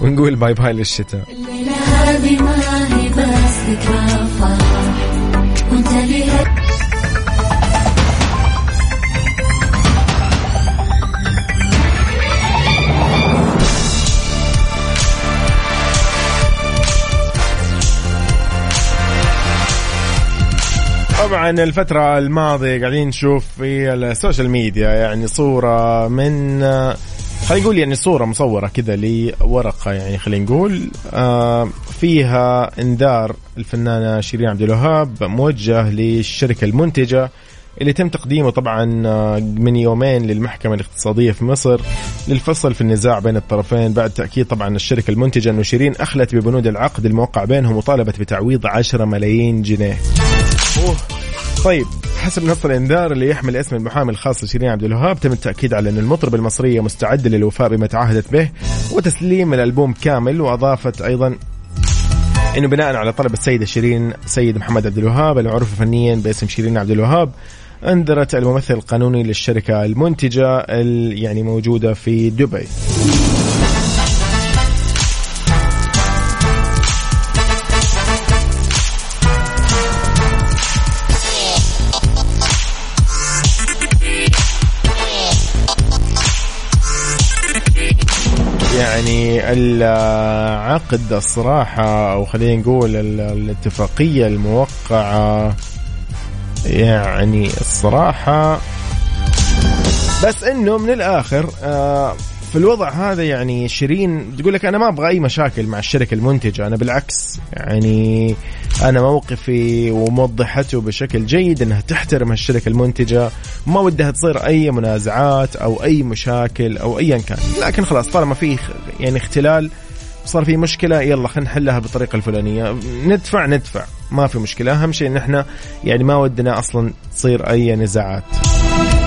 [SPEAKER 1] ونقول باي باي للشتاء.
[SPEAKER 5] الليلة هذه ما هي بس ذكرى
[SPEAKER 1] طبعا الفترة الماضية قاعدين نشوف في ال social media يعني صورة من خلينا نقول يعني صورة مصورة كذا لورقة يعني خلينا نقول. آه، فيها إنذار الفنانة شيرين عبد الوهاب موجه للشركة المنتجة اللي تم تقديمه طبعا آه، من يومين للمحكمة الاقتصادية في مصر للفصل في النزاع بين الطرفين. بعد تأكيد طبعا الشركة المنتجة أنه شيرين أخلت ببنود العقد الموقع بينهم وطالبت بتعويض 10 ملايين جنيه. أوه. طيب حسب نص الإنذار اللي يحمل اسم المحامي الخاص لشيرين عبد الوهاب تم التأكيد على أن المطرب المصرية مستعده للوفاء بما تعهدت به وتسليم الألبوم كامل وأضافت أيضا إنه بناء على طلب السيدة شيرين سيد محمد عبد الوهاب المعروف فنيا باسم شيرين عبد الوهاب أنذرت الممثل القانوني للشركة المنتجة يعني موجودة في دبي يعني العقد الصراحة أو خلينا نقول الاتفاقية الموقعة يعني الصراحة. بس إنه من الآخر آه في الوضع هذا يعني شيرين تقول لك أنا ما أبغى أي مشاكل مع الشركة المنتجة أنا بالعكس يعني أنا موقفي وموضحته بشكل جيد إنها تحترم الشركة المنتجة ما ودها تصير أي منازعات أو أي مشاكل أو ايا كان. لكن خلاص طالما في يعني اختلال صار في مشكلة يلا خلينا نحلها بالطريقة الفلانية. ندفع ندفع. ما في مشكلة. أهم شيء إن إحنا يعني ما ودنا أصلا تصير أي نزاعات.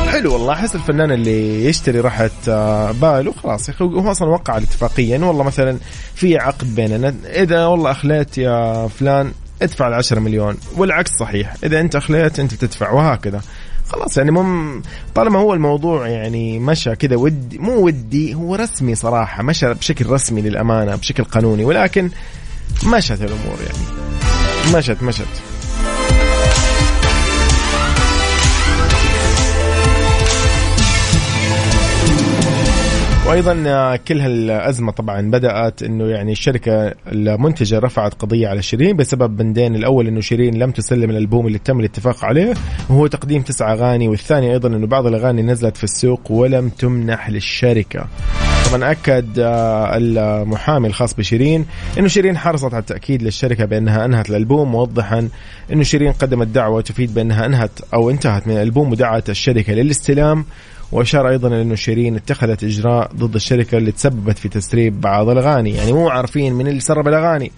[SPEAKER 1] حلو والله. أحس الفنان اللي يشتري راحة آه، باله. خلاص يا أخي هو أصلا وقع الاتفاقيه والله مثلا في عقد بيننا. إذا والله أخليت يا فلان ادفع ال 10 مليون والعكس صحيح. إذا أنت اخليت أنت تدفع وهكذا. خلاص يعني مم طالما هو الموضوع يعني مشى كذا ودي مو ودي هو رسمي صراحة مشى بشكل رسمي للأمانة بشكل قانوني ولكن مشت الأمور يعني. مشت مشت. وأيضا آه، كل هالأزمة طبعا بدأت إنه يعني الشركة المنتجة رفعت قضية على شيرين بسبب بندين الأول إنه شيرين لم تسلم الألبوم اللي تم الاتفاق عليه وهو تقديم تسع أغاني والثاني أيضا إنه بعض الأغاني نزلت في السوق ولم تمنح للشركة. طبعا أكد آه، المحامي الخاص بشيرين إنه شيرين حرصت على التأكيد للشركة بأنها أنهت الألبوم موضحا إنه شيرين قدمت دعوة تفيد بأنها أنهت أو انتهت من الألبوم ودعت الشركة للاستلام. وأشار أيضا إلى انه شيرين اتخذت إجراء ضد الشركة اللي تسببت في تسريب بعض الأغاني. يعني مو عارفين من اللي سرب الأغاني.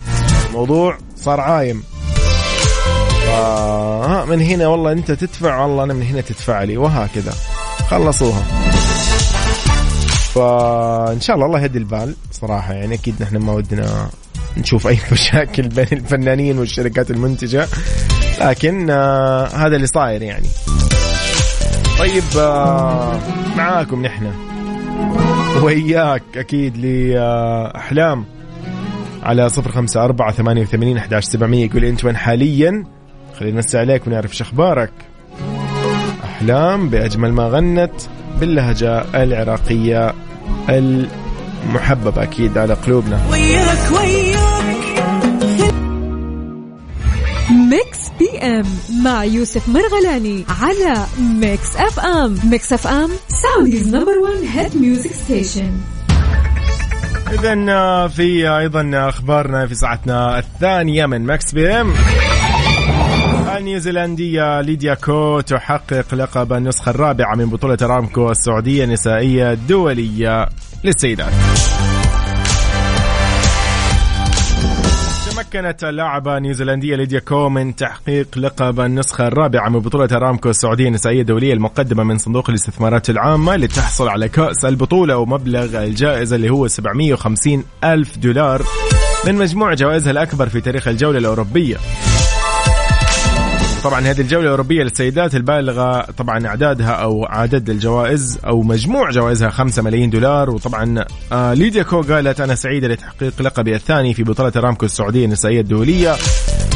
[SPEAKER 1] الموضوع صار عايم. ها من هنا والله أنت تدفع والله أنا من هنا تدفع لي. وهكذا. خلصوها. فان شاء الله الله يهدي البال صراحة. يعني أكيد نحن ما ودنا نشوف أي مشاكل بين الفنانين والشركات المنتجة. لكن آه هذا اللي صاير يعني. طيب آه معاكم نحن. وياك أكيد لأحلام. على صفر خمسة أربعة ثمانية وثمانين أحداش سبعمية يقول أنت وين حاليا؟ خلينا نمسي عليك ونعرف شو أخبارك. أحلام بأجمل ما غنت باللهجة العراقية المحببة أكيد على قلوبنا.
[SPEAKER 2] وياك وياك. Mix PM مع يوسف مرغلاني على Mix FM Mix FM Saudi's number 1 hit music station
[SPEAKER 1] اذا في أيضا أخبارنا في ساعتنا الثانية من Mix PM النيوزيلندية ليديا كو تحقق لقب النسخة الرابعة من بطولة أرامكو السعودية النسائية الدولية للسيدات. تمكنت اللاعبة النيوزيلندية ليديا كو من تحقيق لقب النسخة الرابعة من بطولة أرامكو السعودية النسائية الدولية المقدمة من صندوق الاستثمارات العامة لتحصل على كأس البطولة ومبلغ الجائزة اللي هو 750 ألف دولار من مجموع جوائزها الأكبر في تاريخ الجولة الأوروبية. طبعا هذه الجولة الأوروبية للسيدات البالغة طبعا أعدادها أو عدد الجوائز أو مجموع جوائزها 5 ملايين دولار. وطبعا آه ليديا كو قالت أنا سعيدة لتحقيق لقبي الثاني في بطولة رامكو السعودية النسائية الدولية.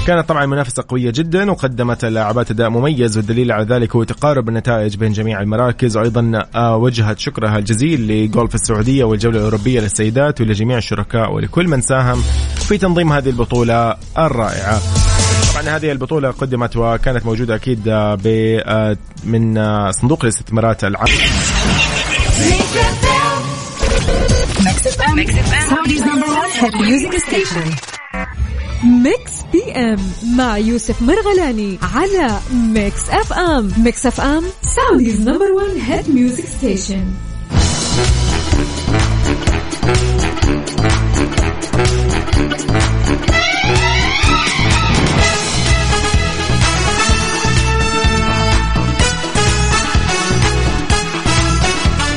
[SPEAKER 1] كانت طبعا منافسة قوية جدا وقدمت اللاعبات أداء مميز والدليل على ذلك هو تقارب النتائج بين جميع المراكز. وأيضا آه وجهت شكرها الجزيل لجولف السعودية والجولة الأوروبية للسيدات ولجميع الشركاء ولكل من ساهم في تنظيم هذه البطولة الرائعة. طبعا هذه البطولة قدمت وكانت موجودة أكيد ب آه، من آه، صندوق الاستثمارات العام.
[SPEAKER 2] Mix PM مع يوسف مرغلاني على Mix FM. Mix FM Saudi's number 1 hit music station.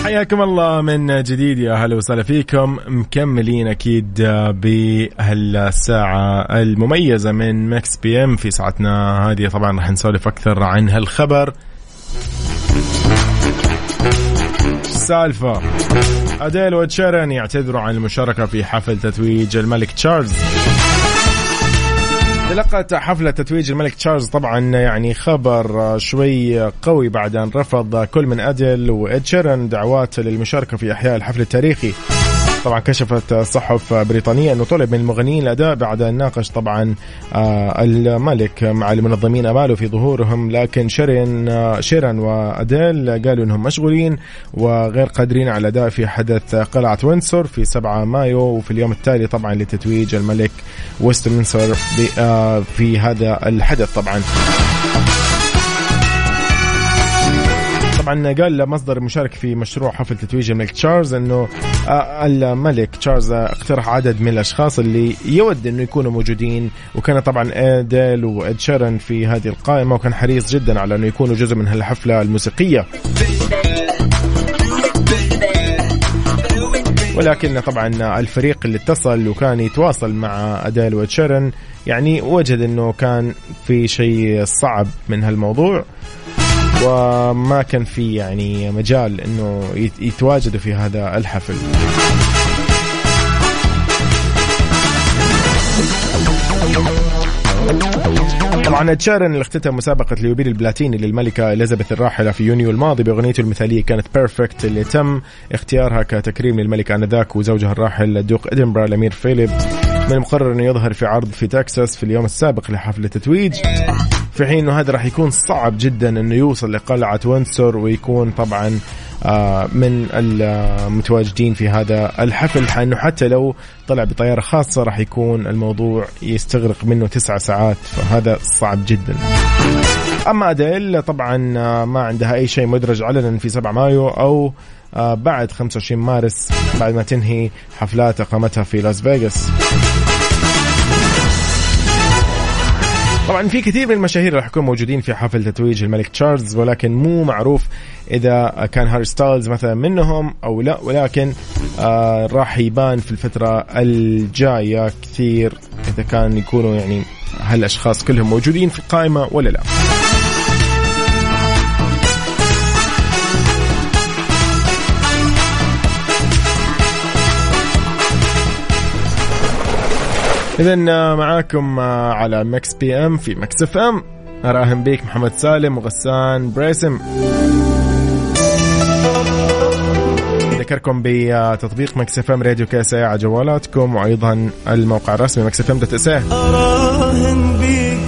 [SPEAKER 1] حياكم الله من جديد يا هلا وسهلا فيكم. مكملين أكيد بهالساعة المميزة من Mix PM في ساعتنا هذه. طبعا راح نسولف أكثر عن هالخبر. السالفة أديل وشيرن يعتذروا عن المشاركة في حفل تتويج الملك تشارلز. تلقت حفلة تتويج الملك تشارلز طبعا يعني خبر شوي قوي بعد أن رفض كل من أديل وإد شيرن دعوات للمشاركة في إحياء الحفل التاريخي. طبعا كشفت صحف بريطانية أنه طلب من المغنيين الأداء بعد أن ناقش طبعا آه، الملك مع المنظمين أماله في ظهورهم لكن شيرين آه، شيرن وأديل قالوا أنهم مشغولين وغير قادرين على الأداء في حدث قلعة ويندسور في 7 مايو وفي اليوم التالي طبعا لتتويج الملك ويستمنستر ب- آه، في هذا الحدث طبعا. طبعا قال مصدر المشارك في مشروع حفل تتويج الملك تشارلز إنه آه، الملك تشارلز اقترح عدد من الأشخاص اللي يود إنه يكونوا موجودين وكان طبعا اديل وإد شيرن في هذه القائمة وكان حريص جدا على إنه يكونوا جزء من هالحفلة الموسيقية. ولكن طبعا الفريق اللي اتصل وكان يتواصل مع اديل وشيرن يعني وجد إنه كان في شيء صعب من هالموضوع. وما كان في يعني مجال إنه يت- يتواجدوا في هذا الحفل. طبعا شيرن اللي اختتم مسابقة اليوبيل البلاتيني للملكة إليزابيث الراحلة في يونيو الماضي بأغنيته المثالية كانت Perfect اللي تم اختيارها كتكريم للملكة آنذاك وزوجها الراحل الدوق إدنبرا الأمير فيليب. من المقرر أنه يظهر في عرض في تكساس في اليوم السابق لحفل التتويج. في حين إنه هذا راح يكون صعب جدا إنه يوصل لقلعة وينسور ويكون طبعا آه، من المتواجدين في هذا الحفل إنه حتى لو طلع بطيارة خاصة راح يكون الموضوع يستغرق منه تسعة ساعات فهذا صعب جدا. أما أديل طبعا آه، ما عندها أي شيء مدرج علنا في 7 مايو أو آه، بعد 25 مارس بعد ما تنهي حفلات إقامتها في لاس فيغاس. طبعا في كثير من المشاهير راح يكونوا موجودين في حفل تتويج الملك تشارلز ولكن مو معروف إذا كان هاري ستايلز مثلا منهم أو لا ولكن آه راح يبان في الفترة الجاية كثير إذا كان يكونوا يعني هالأشخاص كلهم موجودين في القائمة ولا لا. اذا معاكم آه، على Mix PM في Mix FM. اراهن بيك محمد سالم وغسان بريسم. اذكركم بتطبيق Mix FM Radio KSA على جوالاتكم وأيضا الموقع الرسمي Mix FM dot SA
[SPEAKER 3] اراهن بيك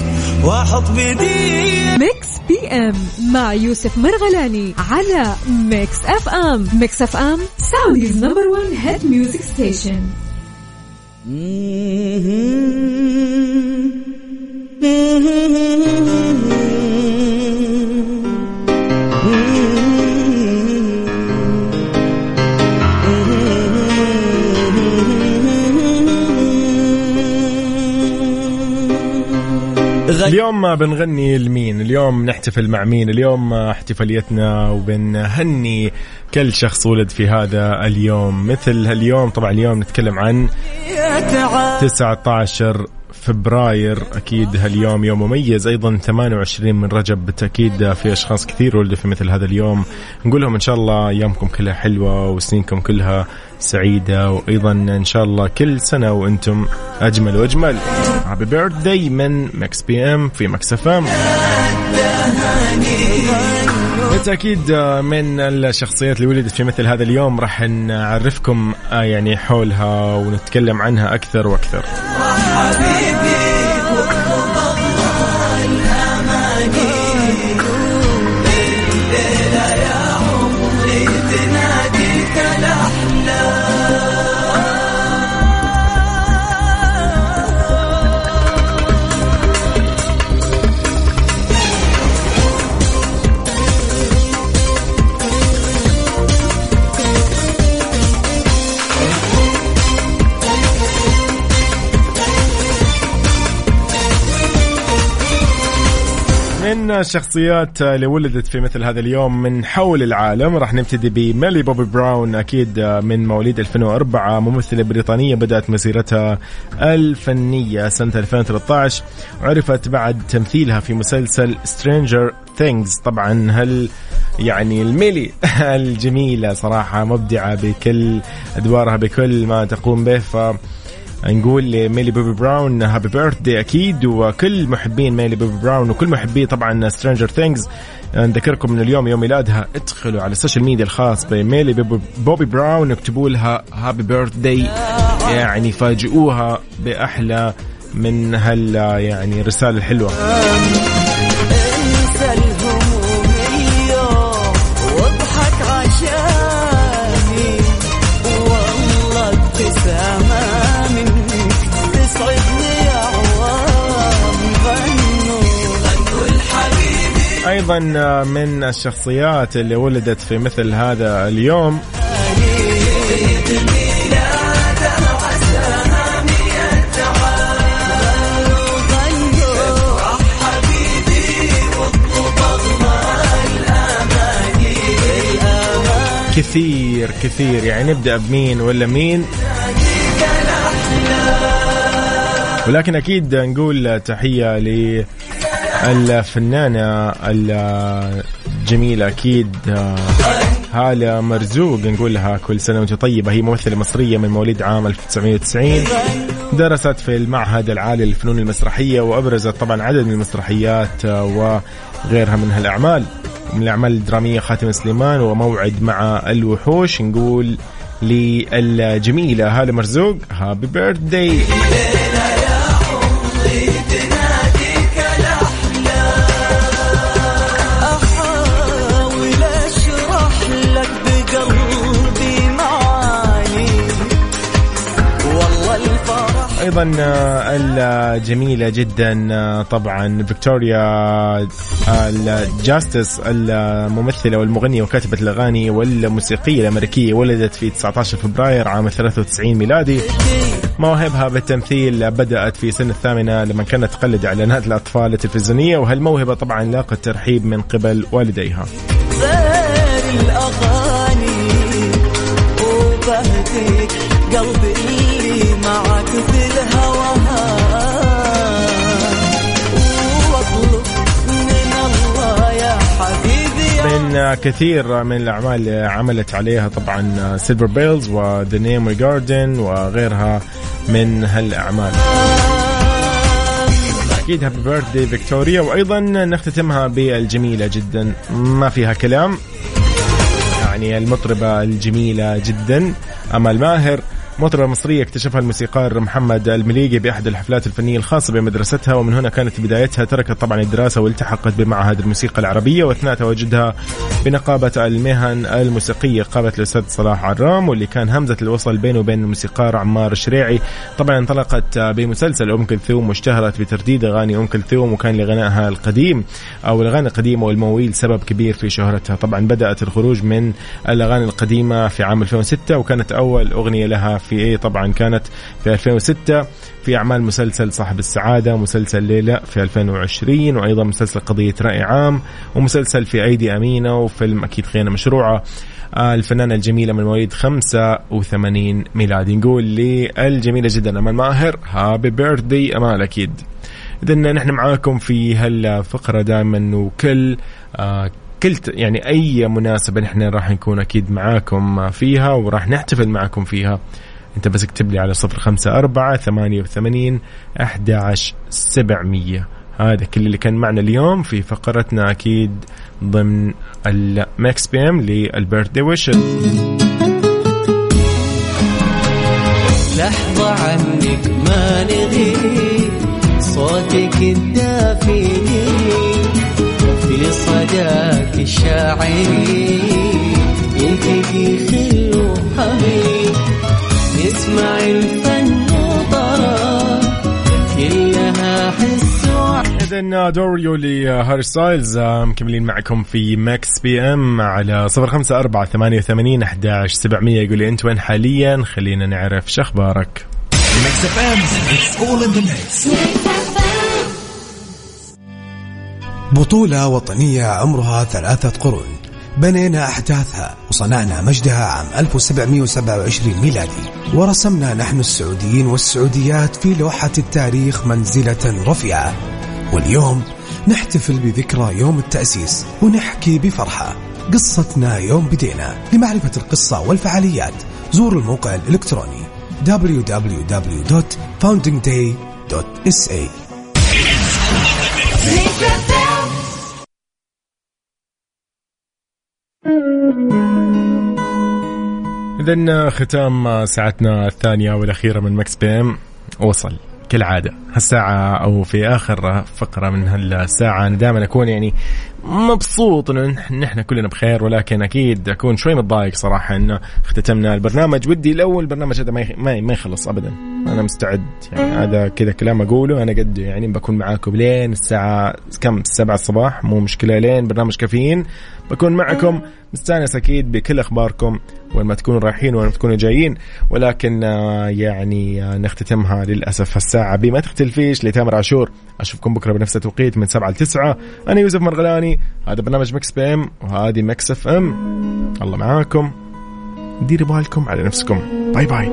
[SPEAKER 3] وأحط بيدي.
[SPEAKER 2] Mix PM مع يوسف مرغلاني على Mix FM. Mix FM Saudi's number 1 hit music station.
[SPEAKER 1] اليوم بنغني لمين؟ اليوم نحتفل مع مين؟ اليوم احتفاليتنا وبنهني كل شخص ولد في هذا اليوم. مثل هاليوم طبعا اليوم نتكلم عن 19 فبراير. أكيد هاليوم يوم مميز. أيضا 28 من رجب بالتأكيد. في أشخاص كثير ولدوا في مثل هذا اليوم. نقول لهم إن شاء الله أيامكم كلها حلوة وسنينكم كلها سعيدة. وأيضا إن شاء الله كل سنة وأنتم أجمل وأجمل. Happy birthday من Mix PM في Mix FM. بالتأكيد من الشخصيات اللي ولدت في مثل هذا اليوم راح نعرفكم آه، يعني حولها ونتكلم عنها أكثر وأكثر. الشخصيات اللي ولدت في مثل هذا اليوم من حول العالم. راح نبتدي بميلي بوبي براون أكيد من مواليد 2004 ممثلة بريطانية بدأت مسيرتها الفنية سنة 2013 وعرفت بعد تمثيلها في مسلسل Stranger Things طبعا هل يعني الميلي الجميلة صراحة مبدعة بكل أدوارها بكل ما تقوم به. ف نقول لميلي بوبي براون happy birthday أكيد وكل محبين ميلي بوبي براون وكل محبي طبعا Stranger Things نذكركم من اليوم يوم ميلادها ادخلوا على ال social media الخاص بميلي بوبي براون اكتبوا لها happy birthday يعني فاجئوها بأحلى من هال يعني الرساله الحلوه أيضا من الشخصيات اللي ولدت في مثل هذا اليوم. كثير كثير. يعني نبدأ بمين ولا مين؟ ولكن أكيد نقول تحية للفنانه الجميلة أكيد هالة مرزوق نقول لها كل سنة وأنت طيبة. هي ممثلة مصرية من مواليد عام 1990 درست في المعهد العالي للفنون المسرحية وأبرزت طبعا عدد من المسرحيات وغيرها من هالأعمال. من الأعمال الدرامية خاتم سليمان وموعد مع الوحوش نقول للجميلة هالة مرزوق هابي بيرثداي أيضا آه، الجميلة جدا آه، طبعا فيكتوريا آه، الجاستس الممثلة والمغنية وكاتبة الأغاني والموسيقية الأمريكية ولدت في 19 فبراير عام 93 ميلادي. مواهبها بالتمثيل بدأت في سن الثامنة لما كانت تقلد إعلانات الأطفال التلفزيونية وهالموهبة طبعا لاقت ترحيب من قبل والديها.
[SPEAKER 3] قلبي معك في
[SPEAKER 1] كثير من الأعمال اللي عملت عليها طبعا Silver Bells و The Name Garden وغيرها من هالأعمال. أكيد Happy Birthday فيكتوريا وأيضا نختتمها بالجميلة جدا. ما فيها كلام. يعني المطربة الجميلة جدا. أمل ماهر. مطربة مصرية اكتشفها الموسيقار محمد المليقي بأحد الحفلات الفنية الخاصة بمدرستها ومن هنا كانت بدايتها تركت طبعا الدراسة والتحقت بمعهد الموسيقى العربية وأثناء تواجدها بنقابة المهن الموسيقية قابت الأستاذ صلاح عرام واللي كان همزة الوصل بينه وبين الموسيقار عمار الشريعي. طبعا انطلقت بمسلسل أم كلثوم واشتهرت بترديد أغاني أم كلثوم وكان لغنائها القديم أو الأغاني القديمة والمويل سبب كبير في شهرتها. طبعا بدأت الخروج من الأغاني القديمة في عام 2006 وكانت أول أغنية لها في إيه طبعا كانت في 2006 في أعمال مسلسل صاحب السعادة مسلسل ليلى في 2020 وأيضا مسلسل قضية رأي عام ومسلسل في أيدي أمينة وفيلم أكيد خيانة مشروعة. آه، الفنانة الجميلة من مواليد 85 ميلادي. نقول للجميلة جدا أمال ماهر. هابي بيرثدي أمال أكيد. إذا نحن معاكم في هالفقرة دائما وكل آه كل يعني أي مناسبة نحن راح نكون أكيد معاكم فيها وراح نحتفل معاكم فيها. انت بس اكتب لي على صفر خمسة أربعة ثمانية وثمانين أحد عشر سبعمية. هذا كل اللي كان معنا اليوم في فقرتنا أكيد ضمن ال Mix PM لل birthday wish
[SPEAKER 3] لحظة عنك ما نغيب صوتك الدافئ في صداك الشاعري يلتقي خل وحبيب نسمع الفن وطرب كلها حس
[SPEAKER 1] إذا Adore You ل Harry Styles آه، مكملين معكم في Mix PM على صفر خمسة أربعة ثمانية وثمانين أحداش سبعمية. يقول لي أنت وين حاليا؟ خلينا نعرف شخبارك
[SPEAKER 6] Mix FM, it's all in the mix.
[SPEAKER 7] بطولة وطنية عمرها ثلاثة قرون. بنينا أحداثها وصنعنا مجدها عام 1727 ميلادي. ورسمنا نحن السعوديين والسعوديات في لوحة التاريخ منزلة رفيعة. واليوم نحتفل بذكرى يوم التأسيس ونحكي بفرحة. قصتنا يوم بدينا لمعرفة القصة والفعاليات. زوروا الموقع الإلكتروني www.foundingday.sa
[SPEAKER 1] إذا ختام ساعتنا الثانية والأخيرة من Mix PM. وصل كالعادة. هالساعة أو في آخر فقرة من هالساعة. أنا دائما أكون يعني مبسوط إنه نحن كلنا بخير ولكن أكيد أكون شوي متضايق صراحة إنه اختتمنا البرنامج. ودي لو البرنامج هذا ما ما يخلص ابدا. أنا مستعد. يعني هذا كذا كلام أقوله. أنا قد يعني بكون معاكم لين الساعة كم؟ 7 الصباح. مو مشكلة. لين برنامج كافيين. بكون معكم مستانس أكيد بكل أخباركم وين ما تكونوا رايحين وين ما تكونوا جايين. ولكن يعني نختتمها للأسف الساعة بما تختلفيش لتامر عاشور. أشوفكم بكرة بنفس التوقيت من 7 ل 9 أنا يوسف مرغلاني. هذا برنامج Mix PM وهذه Mix FM. الله معاكم. ديروا بالكم على نفسكم. باي باي.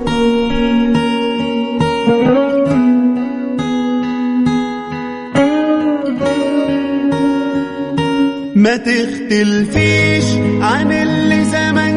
[SPEAKER 3] ما تختلفيش عن اللي زمان